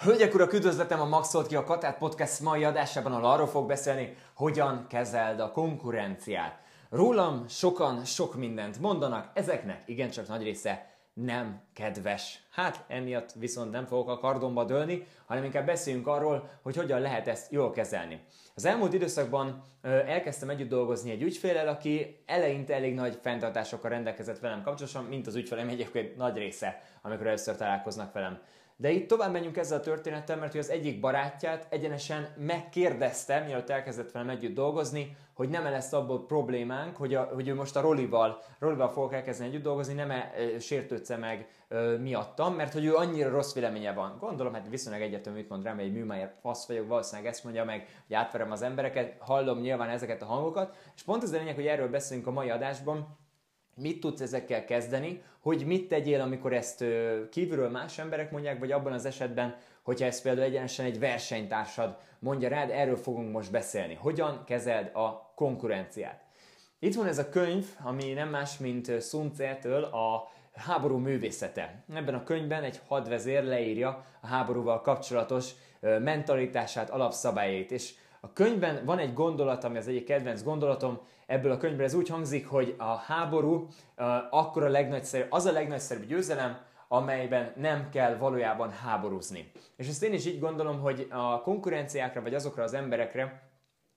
Hölgyek, urak, üdvözletem a Maxolt ki a Katát Podcast mai adásában, ahol arról fog beszélni, hogyan kezeld a konkurenciát. Rólam sokan sok mindent mondanak, ezeknek igencsak nagy része nem kedves. Hát emiatt viszont nem fogok a kardomba dőlni, hanem inkább beszéljünk arról, hogy hogyan lehet ezt jól kezelni. Az elmúlt időszakban elkezdtem együtt dolgozni egy ügyfélel, aki eleinte elég nagy fenntartásokkal rendelkezett velem kapcsolatosan, mint az ügyfelem egyébként nagy része, amikor először találkoznak velem. De itt tovább menjünk ezzel a történettel, mert hogy az egyik barátját egyenesen megkérdezte, mielőtt elkezdett velem együtt dolgozni, hogy nem -e lesz abból problémánk, hogy, a, hogy ő most a Rolival, Rolival fogok elkezdeni együtt dolgozni, nem -e sértődsze meg miattam, mert hogy ő annyira rossz véleménye van. Gondolom, hát viszonylag egyetem mit mond rám, egy műmájer fasz vagyok, valószínűleg ezt mondja meg, hogy átverem az embereket, hallom nyilván ezeket a hangokat, és pont ez a lényeg, hogy erről beszélünk a mai adásban, mit tudsz ezekkel kezdeni, hogy mit tegyél, amikor ezt kívülről más emberek mondják, vagy abban az esetben, hogyha ez például egyenesen egy versenytársad mondja rád, erről fogunk most beszélni. Hogyan kezeld a konkurenciát? Itt van ez a könyv, ami nem más, mint Sun Tse-től a háború művészete. Ebben a könyvben egy hadvezér leírja a háborúval kapcsolatos mentalitását, alapszabályait, és a könyvben van egy gondolat, ami az egyik kedvenc gondolatom, ebből a könyvből ez úgy hangzik, hogy a háború akkor a legnagyszerűbb, az a legnagyszerűbb győzelem, amelyben nem kell valójában háborúzni. És ezt én is így gondolom, hogy a konkurenciákra, vagy azokra az emberekre,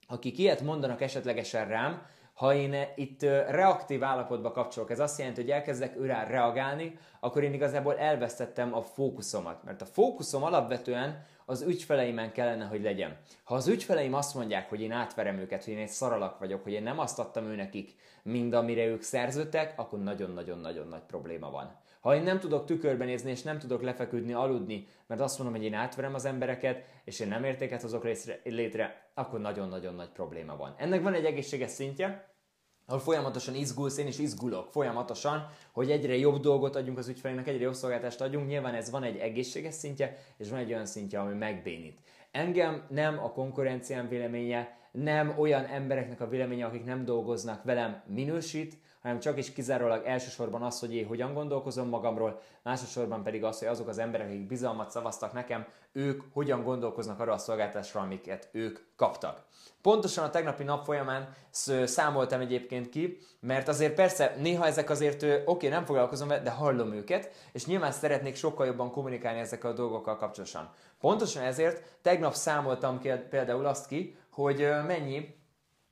akik ilyet mondanak esetlegesen rám, ha én itt reaktív állapotba kapcsolok, ez azt jelenti, hogy elkezdek őrá reagálni, akkor én igazából elvesztettem a fókuszomat. Mert a fókuszom alapvetően az ügyfeleimen kellene, hogy legyen. Ha az ügyfeleim azt mondják, hogy én átverem őket, hogy én egy szaralak vagyok, hogy én nem azt adtam őnekik, mind amire ők szerződtek, akkor nagyon-nagyon-nagyon nagy probléma van. Ha én nem tudok tükörben nézni, és nem tudok lefeküdni, aludni, mert azt mondom, hogy én átverem az embereket, és én nem értéket hozok létre, akkor nagyon-nagyon nagy probléma van. Ennek van egy egészséges szintje, ahol folyamatosan izgulsz, én is izgulok folyamatosan, hogy egyre jobb dolgot adjunk az ügyfeleinknek, egyre jobb szolgáltást adjunk. Nyilván ez van egy egészséges szintje, és van egy olyan szintje, ami megbénít. Engem nem a konkurenciám véleménye, nem olyan embereknek a véleménye, akik nem dolgoznak velem minősít, hanem csak is kizárólag elsősorban az, hogy én hogyan gondolkozom magamról, másodszorban pedig az, hogy azok az emberek, akik bizalmat szavaztak nekem, ők hogyan gondolkoznak arra a szolgáltásra, amiket ők kaptak. Pontosan a tegnapi nap folyamán számoltam egyébként ki, mert azért persze néha ezek azért, oké, okay, nem foglalkozom vele, de hallom őket, és nyilván szeretnék sokkal jobban kommunikálni ezekkel a dolgokkal kapcsolatosan. Pontosan ezért tegnap számoltam ki például azt ki, hogy mennyi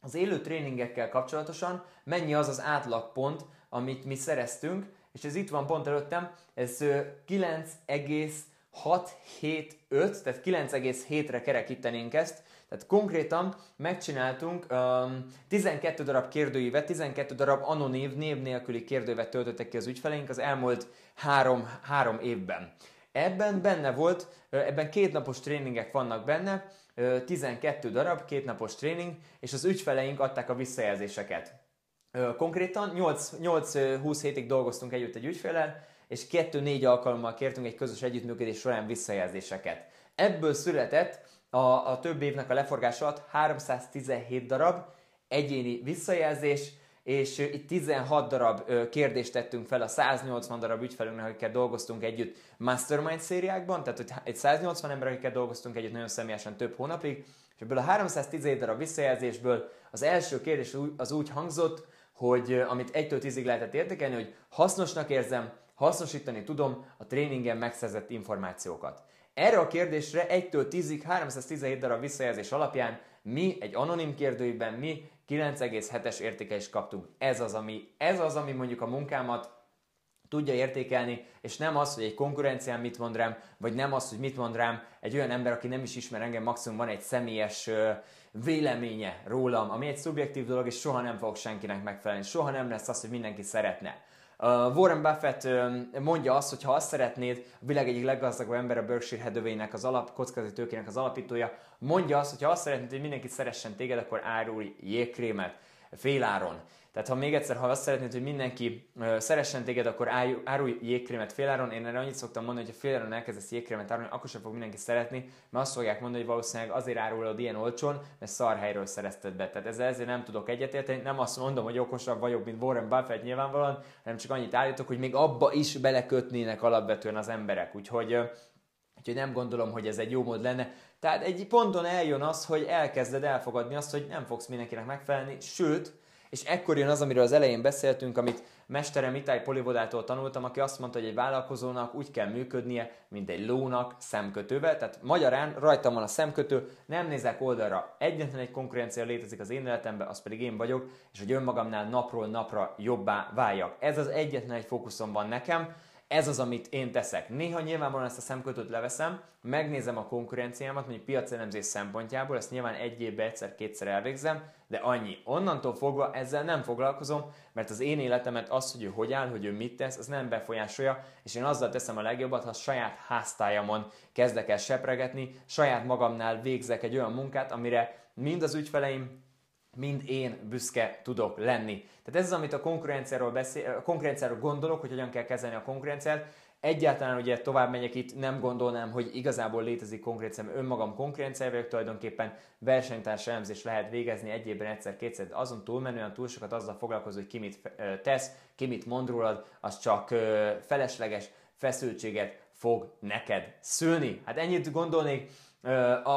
az élő tréningekkel kapcsolatosan mennyi az az átlagpont, amit mi szereztünk, és ez itt van pont előttem, ez 9,675, tehát 9,7-re kerekítenénk ezt, tehát konkrétan megcsináltunk um, 12 darab kérdőívet, 12 darab anonív, név nélküli kérdőívet töltöttek ki az ügyfeleink az elmúlt három, három évben. Ebben benne volt, ebben kétnapos tréningek vannak benne, 12 darab, kétnapos tréning, és az ügyfeleink adták a visszajelzéseket. Konkrétan 8-20 hétig dolgoztunk együtt egy ügyfélel, és 2-4 alkalommal kértünk egy közös együttműködés során visszajelzéseket. Ebből született a, a több évnek a leforgása alatt 317 darab egyéni visszajelzés, és itt 16 darab kérdést tettünk fel a 180 darab ügyfelünknek, akikkel dolgoztunk együtt mastermind szériákban, tehát hogy egy 180 ember, akikkel dolgoztunk együtt nagyon személyesen több hónapig, és ebből a 317 darab visszajelzésből az első kérdés az úgy hangzott, hogy amit 1-től 10-ig lehetett értékelni, hogy hasznosnak érzem, hasznosítani tudom a tréningen megszerzett információkat. Erre a kérdésre 1-től 10-ig 317 darab visszajelzés alapján mi egy anonim kérdőjében mi 9,7-es értékelést kaptunk. Ez az, ami, ez az, ami mondjuk a munkámat tudja értékelni, és nem az, hogy egy konkurencián mit mond rám, vagy nem az, hogy mit mond rám egy olyan ember, aki nem is ismer engem, maximum van egy személyes véleménye rólam, ami egy szubjektív dolog, és soha nem fogok senkinek megfelelni, soha nem lesz az, hogy mindenki szeretne. Warren Buffett mondja azt, hogy ha azt szeretnéd, a világ egyik leggazdagabb ember a Berkshire Hathaway-nek, az alap, kockázati tőkének az alapítója, mondja azt, hogy ha azt szeretnéd, hogy mindenki szeressen téged, akkor árulj jégkrémet féláron. Tehát ha még egyszer, ha azt szeretnéd, hogy mindenki szeressen téged, akkor árulj jégkrémet féláron. Én erre annyit szoktam mondani, hogy ha féláron elkezdesz jégkrémet árulni, akkor sem fog mindenki szeretni, mert azt fogják mondani, hogy valószínűleg azért árulod ilyen olcsón, mert szar helyről szerezted be. Tehát ezzel ezért nem tudok egyetérteni. Nem azt mondom, hogy okosabb vagyok, mint Warren Buffett nyilvánvalóan, hanem csak annyit állítok, hogy még abba is belekötnének alapvetően az emberek. Úgyhogy Úgyhogy nem gondolom, hogy ez egy jó mód lenne. Tehát egy ponton eljön az, hogy elkezded elfogadni azt, hogy nem fogsz mindenkinek megfelelni, sőt, és ekkor jön az, amiről az elején beszéltünk, amit mesterem Itály Polivodától tanultam, aki azt mondta, hogy egy vállalkozónak úgy kell működnie, mint egy lónak szemkötővel. Tehát magyarán rajtam van a szemkötő, nem nézek oldalra. Egyetlen egy konkurencia létezik az én életemben, az pedig én vagyok, és hogy önmagamnál napról napra jobbá váljak. Ez az egyetlen egy fókuszom van nekem, ez az, amit én teszek. Néha nyilvánvalóan ezt a szemkötőt leveszem, megnézem a konkurenciámat, mondjuk piacelemzés szempontjából, ezt nyilván egy évben egyszer-kétszer elvégzem, de annyi. Onnantól fogva ezzel nem foglalkozom, mert az én életemet az, hogy ő hogy áll, hogy ő mit tesz, az nem befolyásolja, és én azzal teszem a legjobbat, ha saját háztájamon kezdek el sepregetni, saját magamnál végzek egy olyan munkát, amire mind az ügyfeleim, mind én büszke tudok lenni. Tehát ez az, amit a konkurenciáról, beszél, a konkurenciáról gondolok, hogy hogyan kell kezelni a konkurenciát. Egyáltalán ugye tovább megyek itt, nem gondolnám, hogy igazából létezik konkurencia, mert önmagam konkurenciája vagyok, tulajdonképpen versenytárs elemzés lehet végezni egy évben egyszer-kétszer, de azon túlmenően túl sokat azzal foglalkozó, hogy ki mit tesz, ki mit mond rólad, az csak felesleges feszültséget fog neked szülni. Hát ennyit gondolnék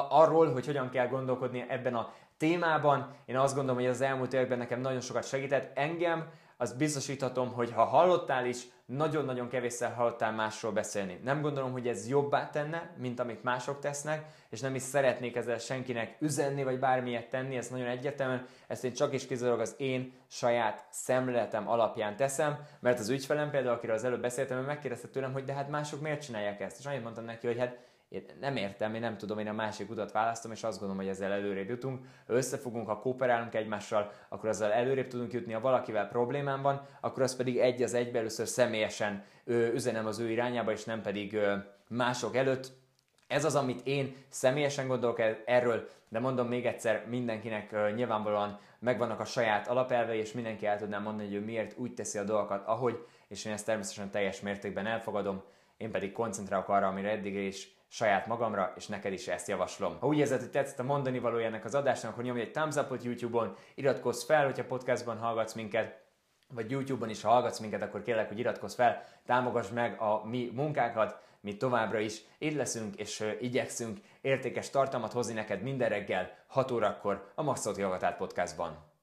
arról, hogy hogyan kell gondolkodni ebben a témában. Én azt gondolom, hogy az elmúlt években nekem nagyon sokat segített. Engem azt biztosíthatom, hogy ha hallottál is, nagyon-nagyon kevésszer hallottál másról beszélni. Nem gondolom, hogy ez jobbá tenne, mint amit mások tesznek, és nem is szeretnék ezzel senkinek üzenni, vagy bármilyet tenni, ez nagyon egyetemen, ezt én csak is kizárólag az én saját szemléletem alapján teszem, mert az ügyfelem például, akiről az előbb beszéltem, ő megkérdezte tőlem, hogy de hát mások miért csinálják ezt, és annyit mondtam neki, hogy hát én nem értem, én nem tudom, én a másik utat választom, és azt gondolom, hogy ezzel előrébb jutunk. Ha összefogunk, ha kooperálunk egymással, akkor azzal előrébb tudunk jutni. Ha valakivel problémám van, akkor az pedig egy az egybe először személyesen ö, üzenem az ő irányába, és nem pedig ö, mások előtt. Ez az, amit én személyesen gondolok erről, de mondom még egyszer, mindenkinek ö, nyilvánvalóan megvannak a saját alapelvei, és mindenki el tudná mondani, hogy ő miért úgy teszi a dolgokat, ahogy, és én ezt természetesen teljes mértékben elfogadom, én pedig koncentrálok arra, amire eddig is saját magamra, és neked is ezt javaslom. Ha úgy érzed, hogy tetszett a mondani valójának az adásnak, akkor nyomj egy thumbs up YouTube-on, iratkozz fel, hogyha podcastban hallgatsz minket, vagy YouTube-on is, ha hallgatsz minket, akkor kérlek, hogy iratkozz fel, támogass meg a mi munkákat, mi továbbra is itt leszünk, és uh, igyekszünk értékes tartalmat hozni neked minden reggel 6 órakor a Maxot Jogatát podcastban.